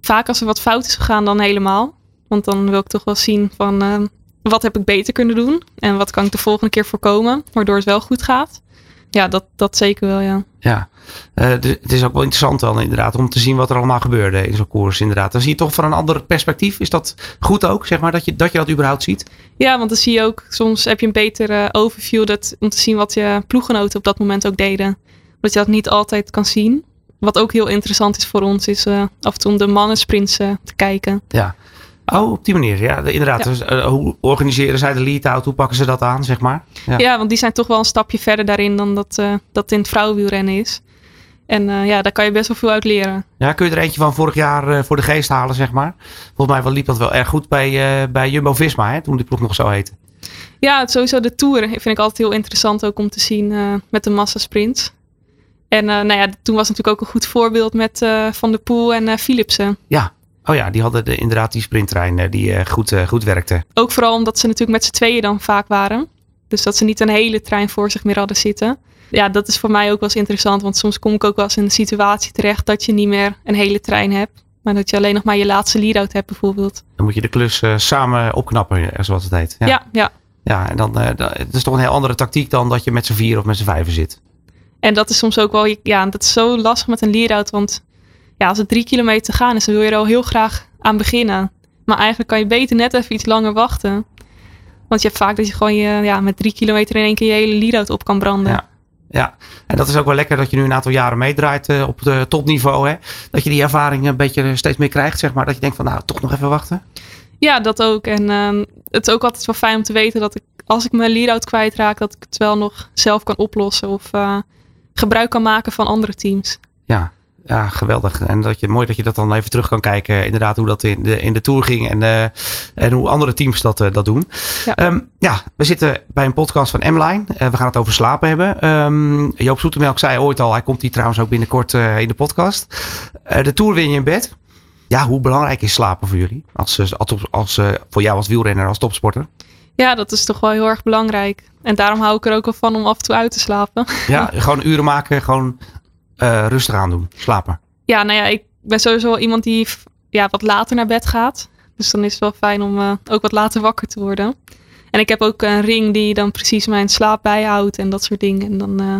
vaak als er wat fout is gegaan, dan helemaal. Want dan wil ik toch wel zien van eh, wat heb ik beter kunnen doen en wat kan ik de volgende keer voorkomen, waardoor het wel goed gaat. Ja, dat, dat zeker wel, ja. Ja, Eh, de- het is ook wel interessant dan inderdaad om te zien wat er allemaal gebeurde in zo'n koers inderdaad. Dan zie je toch van een ander perspectief. Is dat goed ook, zeg maar, dat je dat, je dat überhaupt ziet? Ja, want dan zie je ook, soms heb je een betere overview dat, om te zien wat je ploeggenoten op dat moment ook deden. Dat je dat niet altijd kan zien. Wat ook heel interessant is voor ons, is eh, af en toe om de mannensprints eh, te kijken. Ja. Oh, op die manier. Ja, de- inderdaad. Ja. Dus, hoe organiseren zij de lead-out? Hoe pakken ze dat aan, zeg maar? Ja. Ja. want die zijn toch wel een stapje verder daarin dan dat, dat in het vrouwenwielrennen is. En eh, ja, daar kan je best wel veel uit leren. Ja, kun je er eentje van vorig jaar eh, voor de geest halen, zeg maar? Volgens mij wel liep dat wel erg goed bij, eh, bij Jumbo-Visma, hè, toen die ploeg nog zo heette. Ja, sowieso de Tour vind ik altijd heel interessant ook om te zien met de massasprint. En nou ja, toen was natuurlijk ook een goed voorbeeld met Van der Poel en Philipsen. Ja. Oh ja, die hadden de, inderdaad die sprinttrein die goed, goed werkte. Ook vooral omdat ze natuurlijk met z'n tweeën dan vaak waren. Dus dat ze niet een hele trein voor zich meer hadden zitten. Ja, dat is voor mij ook wel eens interessant. Want soms kom ik ook wel eens in een situatie terecht dat je niet meer een hele trein hebt. Maar dat je alleen nog maar je laatste lead-out hebt bijvoorbeeld. Dan moet je de klus eh, samen opknappen, eh, zoals het heet. Ja, ja. ja. ja en dan, eh, dat, het is toch een heel andere tactiek dan dat je met z'n vier of met z'n vijven zit. En dat is soms ook wel, ja, dat is zo lastig met een lead-out. Want ja, als het drie kilometer te gaan is, dan wil je er al heel graag aan beginnen. Maar eigenlijk kan je beter net even iets langer wachten. Want je hebt vaak dat je gewoon je, ja, met drie kilometer in één keer je hele lead-out op kan branden. Ja. Ja, en dat is ook wel lekker dat je nu een aantal jaren meedraait uh, op de topniveau. Hè? Dat je die ervaring een beetje steeds meer krijgt, zeg maar. Dat je denkt van, nou, toch nog even wachten. Ja, dat ook. En uh, het is ook altijd wel fijn om te weten dat ik, als ik mijn lead-out kwijtraak, dat ik het wel nog zelf kan oplossen. Of uh, gebruik kan maken van andere teams. Ja, ja, geweldig. En dat je, mooi dat je dat dan even terug kan kijken. Inderdaad, hoe dat in de, in de Tour ging. En, uh, en hoe andere teams dat, uh, dat doen. Ja. Um, ja, we zitten bij een podcast van M-Line. Uh, we gaan het over slapen hebben. Um, Joop Zoetemelk zei ooit al. Hij komt hier trouwens ook binnenkort in de podcast. de Tour win je in bed. Ja, hoe belangrijk is slapen voor jullie? Als, als, als voor jou als wielrenner, als topsporter? Ja, dat is toch wel heel erg belangrijk. En daarom hou ik er ook wel van om af en toe uit te slapen. Ja, gewoon uren maken. Gewoon uh, rustig aan doen, slapen? Ja, nou ja, ik ben sowieso iemand die ja, wat later naar bed gaat. Dus dan is het wel fijn om uh, ook wat later wakker te worden. En ik heb ook een ring die dan precies mijn slaap bijhoudt en dat soort dingen. En dan uh,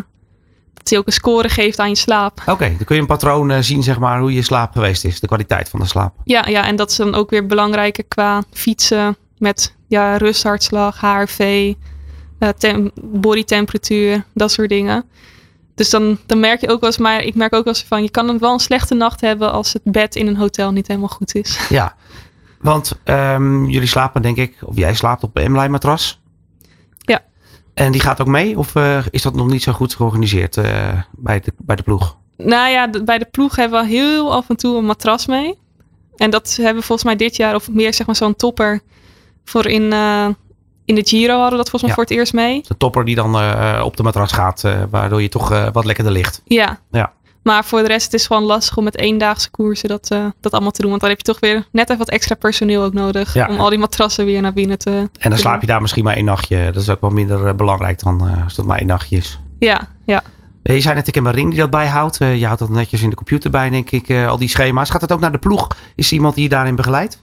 dat hij ook een score geeft aan je slaap. Oké, okay, dan kun je een patroon zien, zeg maar, hoe je slaap geweest is. De kwaliteit van de slaap. Ja, ja en dat is dan ook weer belangrijker qua fietsen met ja, rusthartslag, HRV, tem bodytemperatuur, dat soort dingen. Dus dan, dan merk je ook wel eens, maar ik merk ook wel eens van, je kan wel een slechte nacht hebben als het bed in een hotel niet helemaal goed is. Ja, want um, jullie slapen denk ik, of jij slaapt op een M-line matras. Ja. En die gaat ook mee of uh, is dat nog niet zo goed georganiseerd uh, bij, de, bij de ploeg? Nou ja, de, bij de ploeg hebben we heel af en toe een matras mee. En dat hebben we volgens mij dit jaar of meer zeg maar zo'n topper voor in, uh, in de Giro hadden we dat volgens mij ja. voor het eerst mee. De topper die dan uh, op de matras gaat, uh, waardoor je toch uh, wat lekkerder ligt. Ja. ja. Maar voor de rest het is gewoon lastig om met eendaagse koersen dat, dat allemaal te doen. Want dan heb je toch weer net even wat extra personeel ook nodig. Ja. Om al die matrassen weer naar binnen te En dan slaap je daar misschien maar één nachtje. Dat is ook wel minder belangrijk dan als dat maar één nachtje is. Ja, ja. Je zei net, ik heb een ring die dat bijhoudt. je houdt dat netjes in de computer bij, denk ik, al die schema's. Gaat het ook naar de ploeg? Is er iemand die je daarin begeleidt?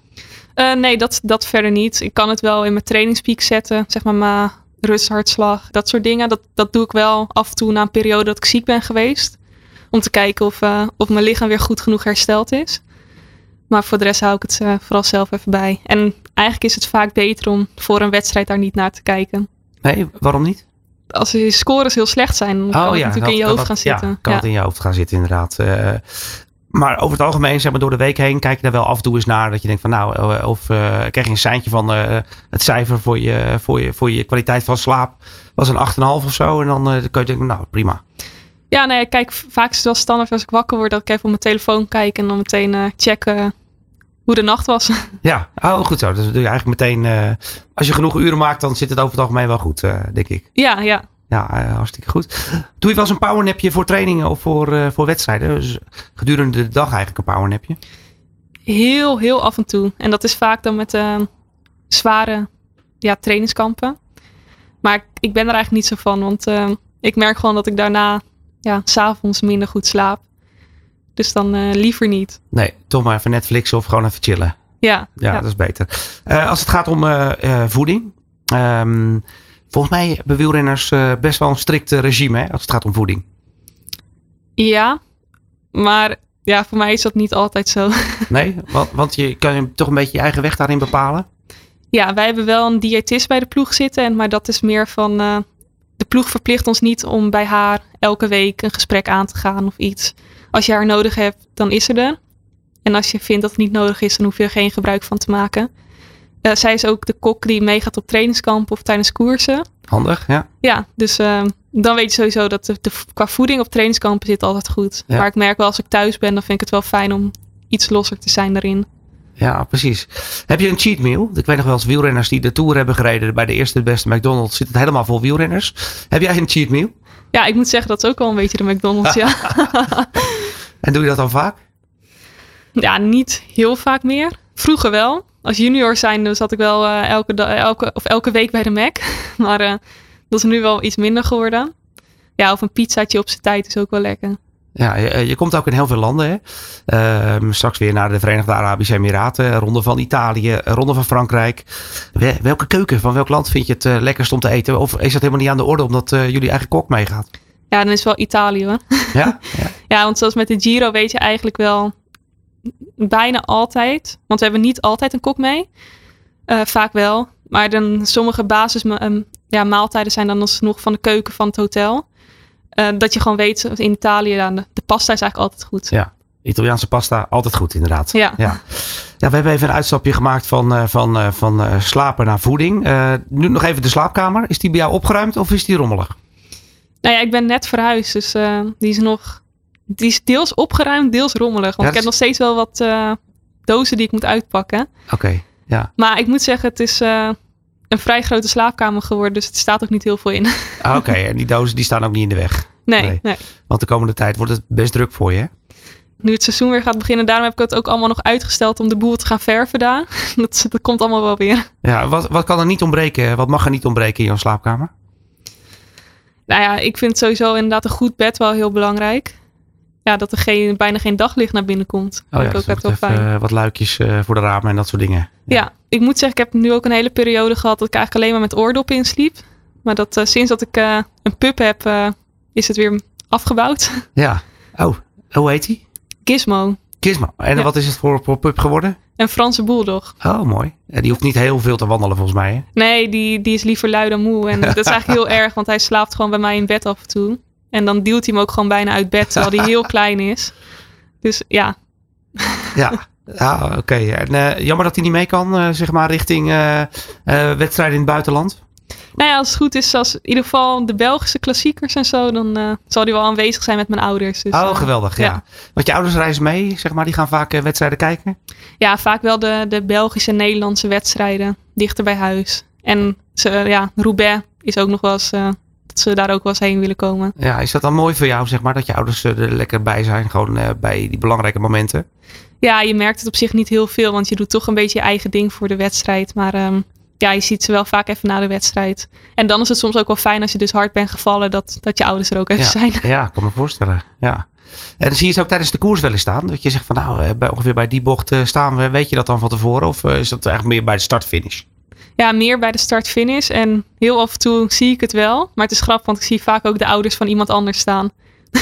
Uh, nee, dat, dat verder niet. Ik kan het wel in mijn trainingspiek zetten. Zeg maar mijn rusthartslag, dat soort dingen. Dat, dat doe ik wel af en toe na een periode dat ik ziek ben geweest. Om te kijken of, uh, of mijn lichaam weer goed genoeg hersteld is. Maar voor de rest hou ik het uh, vooral zelf even bij. En eigenlijk is het vaak beter om voor een wedstrijd daar niet naar te kijken. Nee, waarom niet? Als je scores heel slecht zijn, dan oh, kan het ja, natuurlijk in je hoofd dat, gaan zitten. Ja, kan ja. het in je hoofd gaan zitten inderdaad. Uh, maar over het algemeen, zeg maar door de week heen, kijk je daar wel af en toe eens naar. Dat je denkt van nou, of uh, krijg je een seintje van uh, het cijfer voor je, voor, je, voor je kwaliteit van slaap. Was een 8,5 of zo. En dan kun je denken, nou prima. Ja, nee, kijk, vaak is het wel standaard als ik wakker word dat ik even op mijn telefoon kijk en dan meteen checken hoe de nacht was. Ja, oh, goed zo. Dus doe je eigenlijk meteen, als je genoeg uren maakt, dan zit het over het algemeen wel goed, denk ik. Ja, ja. Ja, uh, hartstikke goed. Doe je wel eens een powernapje voor trainingen of voor, uh, voor wedstrijden? Dus gedurende de dag eigenlijk een powernapje? Heel, heel af en toe. En dat is vaak dan met uh, zware ja, trainingskampen. Maar ik, ik, ben er eigenlijk niet zo van. Want ik merk gewoon dat ik daarna ja, s'avonds minder goed slaap. Dus dan liever niet. Nee, toch maar even Netflix of gewoon even chillen. Ja, ja, ja. dat is beter. als het gaat om voeding. Um, Volgens mij hebben wielrenners uh, best wel een strikt regime hè, als het gaat om voeding. Ja, maar ja, voor mij is dat niet altijd zo. Nee, want, want je kan je toch een beetje je eigen weg daarin bepalen? Ja, wij hebben wel een diëtist bij de ploeg zitten, maar dat is meer van uh, de ploeg verplicht ons niet om bij haar elke week een gesprek aan te gaan of iets. Als je haar nodig hebt, dan is ze er. En als je vindt dat het niet nodig is, dan hoef je er geen gebruik van te maken. Uh, zij is ook de kok die meegaat op trainingskamp of tijdens koersen. Handig, ja. Ja, dus uh, dan weet je sowieso dat de, de, qua voeding op trainingskampen zit altijd goed. Ja. Maar ik merk wel als ik thuis ben, dan vind ik het wel fijn om iets losser te zijn daarin. Ja, precies. Heb je een cheat meal? Ik weet nog wel eens wielrenners die de Tour hebben gereden bij de eerste de beste McDonald's. Zit het helemaal vol wielrenners. Heb jij een cheat meal? Ja, ik moet zeggen dat is ook wel een beetje de McDonald's, ja. en doe je dat dan vaak? Ja, niet heel vaak meer. Vroeger wel. Als junior zijn zat ik wel uh, elke, elke, of elke week bij de Mac. Maar uh, dat is nu wel iets minder geworden. Ja, of een pizzaatje op zijn tijd is ook wel lekker. Ja, je, je, komt ook in heel veel landen. Hè? Uh, straks weer naar de Verenigde Arabische Emiraten, ronde van Italië, ronde van Frankrijk. Welke keuken van welk land vind je het lekkerst om te eten? Of is dat helemaal niet aan de orde omdat jullie eigen kok meegaat? Ja, dan is het wel Italië hoor. Ja? ja? ja, want zoals met de Giro weet je eigenlijk wel bijna altijd. Want we hebben niet altijd een kok mee. vaak wel. Maar dan sommige basis um, ja, maaltijden zijn dan alsnog van de keuken van het hotel. Uh, dat je gewoon weet, in Italië, de, de pasta is eigenlijk altijd goed. Ja, Italiaanse pasta, altijd goed inderdaad. Ja. ja. Ja, we hebben even een uitstapje gemaakt van, uh, van, van slapen naar voeding. nu nog even de slaapkamer. Is die bij jou opgeruimd of is die rommelig? Nou ja, ik ben net verhuisd, dus die is nog... Die is deels opgeruimd, deels rommelig. Want ja, ik heb nog steeds wel wat dozen die ik moet uitpakken. Oké, okay, ja. Maar ik moet zeggen, het is een vrij grote slaapkamer geworden, dus er staat ook niet heel veel in. Ah, Oké, okay. en die dozen die staan ook niet in de weg? Nee, nee, nee. Want de komende tijd wordt het best druk voor je, hè? Nu het seizoen weer gaat beginnen, daarom heb ik het ook allemaal nog uitgesteld om de boel te gaan verven daar. Dat, dat komt allemaal wel weer. Ja, wat, wat kan er niet ontbreken? Wat mag er niet ontbreken in jouw slaapkamer? Nou ja, ik vind sowieso inderdaad een goed bed wel heel belangrijk. Ja, dat er geen, bijna geen daglicht naar binnen komt. Oh ja, ik ook wel fijn. Uh, wat luikjes uh, voor de ramen en dat soort dingen. Ja. ja. ik moet zeggen, ik heb nu ook een hele periode gehad dat ik eigenlijk alleen maar met oordoppen insliep. Maar dat uh, sinds dat ik een pup heb, is het weer afgebouwd. Ja. Oh, hoe heet die? Gizmo. Gizmo. En ja. wat is het voor, voor pup geworden? Een Franse bulldog. Oh, mooi. En die hoeft niet heel veel te wandelen volgens mij, hè? Nee, die, die is liever lui dan moe. En dat is eigenlijk heel erg, want hij slaapt gewoon bij mij in bed af en toe. En dan duwt hij hem ook gewoon bijna uit bed, terwijl hij heel klein is. Dus ja. Ja, ja oké. Okay. En uh, jammer dat hij niet mee kan, uh, zeg maar, richting uh, wedstrijden in het buitenland. Nou ja, als het goed is, als in ieder geval de Belgische klassiekers en zo, dan zal hij wel aanwezig zijn met mijn ouders. Dus, oh, geweldig, ja. ja. Want je ouders reizen mee, zeg maar, die gaan vaak wedstrijden kijken? Ja, vaak wel de, de Belgische en Nederlandse wedstrijden, dichter bij huis. En ze, ja, Roubaix is ook nog wel eens dat ze daar ook wel eens heen willen komen. Ja, is dat dan mooi voor jou, zeg maar, dat je ouders er lekker bij zijn, gewoon uh, bij die belangrijke momenten? Ja, je merkt het op zich niet heel veel, want je doet toch een beetje je eigen ding voor de wedstrijd. Maar um, ja, je ziet ze wel vaak even na de wedstrijd. En dan is het soms ook wel fijn als je dus hard bent gevallen, dat, dat je ouders er ook even ja, zijn. Ja, ik kan me voorstellen. Ja. En dan zie je ze ook tijdens de koers wel eens staan. Dat je zegt van nou, bij, ongeveer bij die bocht uh, staan we. Weet je dat dan van tevoren? Of is dat eigenlijk meer bij de start-finish? Ja, meer bij de start-finish. En heel af en toe zie ik het wel. Maar het is grappig, want ik zie vaak ook de ouders van iemand anders staan.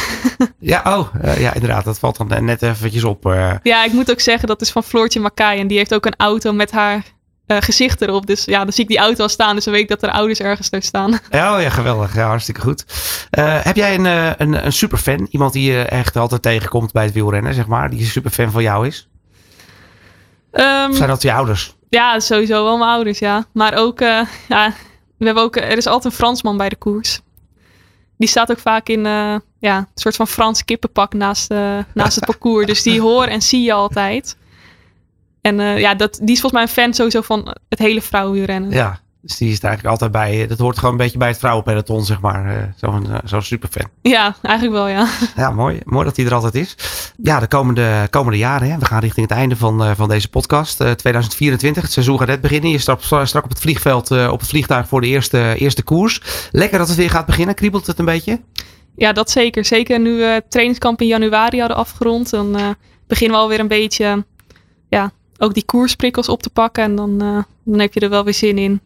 ja, oh, uh, ja, inderdaad. Dat valt dan net eventjes op. Uh. Ja, ik moet ook zeggen, dat is van Floortje Makai. En die heeft ook een auto met haar uh, gezicht erop. Dus ja, dan zie ik die auto al staan. Dus dan weet ik dat er ouders ergens daar staan. Ja, oh, ja geweldig. Ja, hartstikke goed. heb jij een, een, een superfan? Iemand die je echt altijd tegenkomt bij het wielrennen, zeg maar. Die een superfan van jou is? Um, zijn dat je ouders? Ja, sowieso wel mijn ouders, ja. Maar ook, uh, ja, we hebben ook, er is altijd een Fransman bij de koers. Die staat ook vaak in uh, ja, een soort van Frans kippenpak naast, uh, naast het parcours. Dus die hoor en zie je altijd. En ja, dat, die is volgens mij een fan sowieso van het hele vrouwenwielrennen. Ja, dus die is er eigenlijk altijd bij. Dat hoort gewoon een beetje bij het vrouwenpeloton, zeg maar. Zo'n zo superfan. Ja, eigenlijk wel, ja. Ja, mooi. Mooi dat hij er altijd is. Ja, de komende, komende jaren. Hè. We gaan richting het einde van, van deze podcast. Uh, 2024. Het seizoen gaat net beginnen. Je stapt strak op het vliegveld, uh, op het vliegtuig voor de eerste, eerste koers. Lekker dat het weer gaat beginnen. Kriebelt het een beetje? Ja, dat zeker. Zeker nu we het trainingskamp in januari hadden afgerond. Dan uh, beginnen we alweer een beetje, ja, ook die koersprikkels op te pakken. En dan, dan heb je er wel weer zin in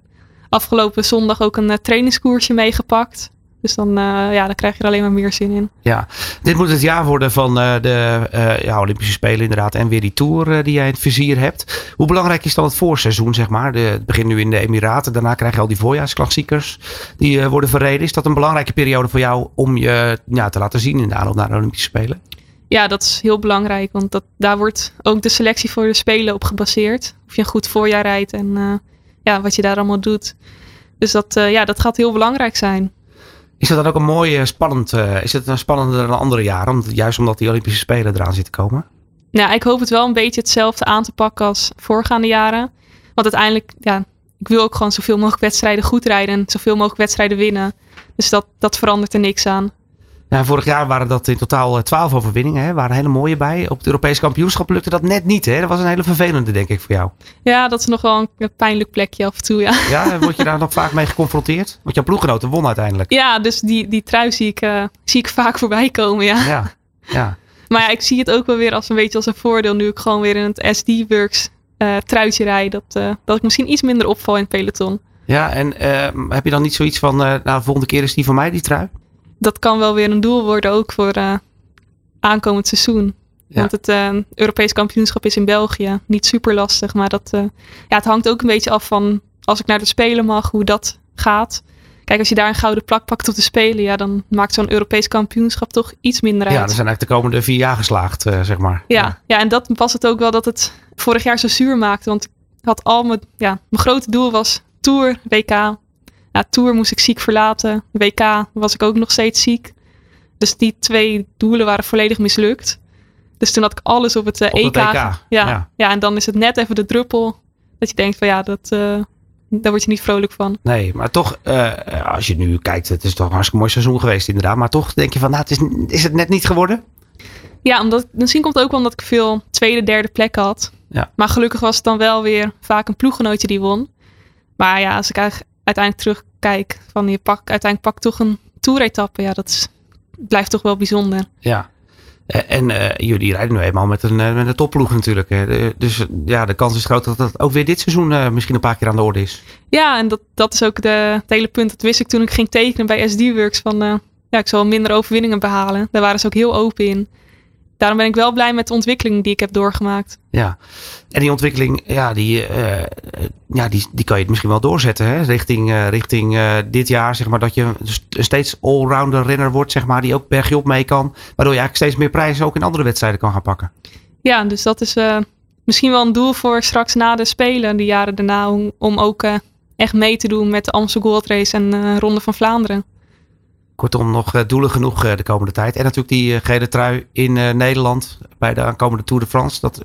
afgelopen zondag ook een uh, trainingskoersje meegepakt. Dus dan, uh, ja, dan krijg je er alleen maar meer zin in. Ja, dit moet het jaar worden van uh, de ja, Olympische Spelen inderdaad. En weer die Tour die jij in het vizier hebt. Hoe belangrijk is dan het voorseizoen, zeg maar? De, het begint nu in de Emiraten. Daarna krijg je al die voorjaarsklassiekers die worden verreden. Is dat een belangrijke periode voor jou om je ja, te laten zien in de aanloop naar de Olympische Spelen? Ja, dat is heel belangrijk. Want dat, daar wordt ook de selectie voor de Spelen op gebaseerd. Of je een goed voorjaar rijdt en ja, wat je daar allemaal doet. Dus dat, uh, ja, dat gaat heel belangrijk zijn. Is dat dan ook een mooie, spannend, uh, is het een spannender dan andere jaren? juist omdat die Olympische Spelen eraan zitten komen? Nou, ik hoop het wel een beetje hetzelfde aan te pakken als voorgaande jaren. Want uiteindelijk, ja, ik wil ook gewoon zoveel mogelijk wedstrijden goed rijden en zoveel mogelijk wedstrijden winnen. Dus dat, dat verandert er niks aan. Ja, vorig jaar waren dat in totaal 12 overwinningen. Hè? waren hele mooie bij. Op het Europese kampioenschap lukte dat net niet. Hè? Dat was een hele vervelende, denk ik, voor jou. Ja, dat is nog wel een pijnlijk plekje af en toe. Ja, ja word je daar nog vaak mee geconfronteerd? Want jouw ploeggenoten won uiteindelijk. Ja, dus die, die trui zie ik, uh, zie ik vaak voorbij komen. Ja. ja, ja. Maar ja, ik zie het ook wel weer als een beetje als een voordeel. Nu ik gewoon weer in het SD-Works uh, truitje rijd. Dat, uh, dat ik misschien iets minder opval in het peloton. Ja, en heb je dan niet zoiets van, nou, de volgende keer is die van mij, die trui? Dat kan wel weer een doel worden ook voor uh, aankomend seizoen. Want het uh, Europees kampioenschap is in België niet super lastig. Maar dat, uh, ja, het hangt ook een beetje af van als ik naar de Spelen mag, hoe dat gaat. Kijk, als je daar een gouden plak pakt op de Spelen, ja, dan maakt zo'n Europees kampioenschap toch iets minder uit. Ja, er zijn eigenlijk de komende vier jaar geslaagd, zeg maar. Ja, ja, ja. en dat was het ook wel dat het vorig jaar zo zuur maakte. Want ik had al mijn, ja, mijn grote doel was Tour, WK, ja, Tour moest ik ziek verlaten. WK was ik ook nog steeds ziek. Dus die twee doelen waren volledig mislukt. Dus toen had ik alles op het uh, EK. Ja, ja, ja. en dan is het net even de druppel. Dat je denkt van ja, dat, uh, daar word je niet vrolijk van. Nee, maar toch, uh, als je nu kijkt, het is toch een hartstikke mooi seizoen geweest inderdaad. Maar toch denk je van, nou, het is, is het net niet geworden? Ja, omdat, misschien komt het ook wel omdat ik veel tweede, derde plekken had. Ja. Maar gelukkig was het dan wel weer vaak een ploeggenootje die won. Maar ja, als ik eigenlijk uiteindelijk terugkijk van je pak, uiteindelijk pak toch een toeretappe. Ja, dat is, blijft toch wel bijzonder. Ja. En uh, jullie rijden nu eenmaal met een, uh, met een topploeg natuurlijk. Hè. Dus ja, de kans is groot dat dat ook weer dit seizoen uh, misschien een paar keer aan de orde is. Ja, en dat, dat is ook de, het hele punt. Dat wist ik toen ik ging tekenen bij SD Works. Van ja, ik zal minder overwinningen behalen. Daar waren ze ook heel open in daarom ben ik wel blij met de ontwikkeling die ik heb doorgemaakt. Ja, en die ontwikkeling, ja, die, uh, ja, die, die kan je misschien wel doorzetten. Hè? Richting, uh, richting uh, dit jaar, zeg maar, dat je een steeds allrounder renner wordt, zeg maar, die ook bergje op mee kan. Waardoor je eigenlijk steeds meer prijzen ook in andere wedstrijden kan gaan pakken. Ja, dus dat is misschien wel een doel voor straks na de Spelen, de jaren daarna, om, om ook echt mee te doen met de Amstel Gold Race en Ronde van Vlaanderen. Kortom, nog eh, doelen genoeg eh, de komende tijd. En natuurlijk die eh, gele trui in Nederland bij de aankomende Tour de France. Dat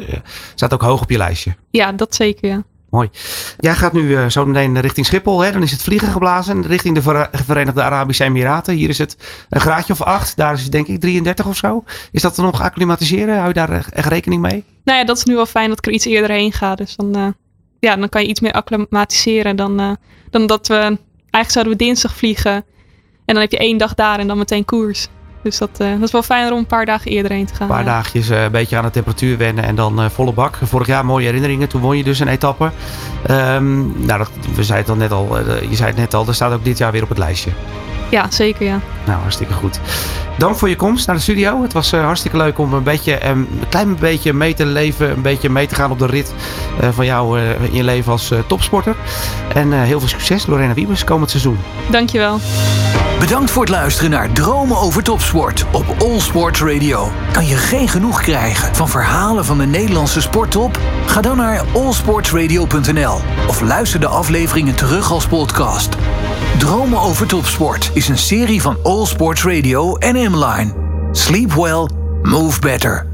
staat ook hoog op je lijstje. Ja, dat zeker, ja. Mooi. Jij gaat nu zo meteen richting Schiphol. Hè? Dan is het vliegen geblazen richting de Verenigde Arabische Emiraten. Hier is het een graadje of acht. Daar is het denk ik 33 of zo. Is dat er nog acclimatiseren? Hou je daar echt rekening mee? Nou ja, dat is nu wel fijn dat ik er iets eerder heen ga. Dus dan, ja, dan kan je iets meer acclimatiseren dan, dan dat we... Eigenlijk zouden we dinsdag vliegen. En dan heb je één dag daar en dan meteen koers. Dus dat, uh, dat is wel fijner om een paar dagen eerder heen te gaan. Een paar dagjes uh, een beetje aan de temperatuur wennen en dan uh, volle bak. Vorig jaar mooie herinneringen. Toen won je dus een etappe. Um, nou, dat, we zeiden het al net al. je zei het net al. Dat staat ook dit jaar weer op het lijstje. Ja, zeker ja. Nou, hartstikke goed. Dank voor je komst naar de studio. Het was hartstikke leuk om een beetje, een klein beetje mee te leven. Een beetje mee te gaan op de rit van jou in je leven als topsporter. En heel veel succes, Lorena Wiebes, komend seizoen. Dankjewel. Bedankt voor het luisteren naar Dromen over Topsport op All Sports Radio. Kan je geen genoeg krijgen van verhalen van de Nederlandse sporttop? Ga dan naar allsportsradio.nl of luister de afleveringen terug als podcast. Dromen over Topsport is een serie van All Sports Radio en M-Line. Sleep well, move better.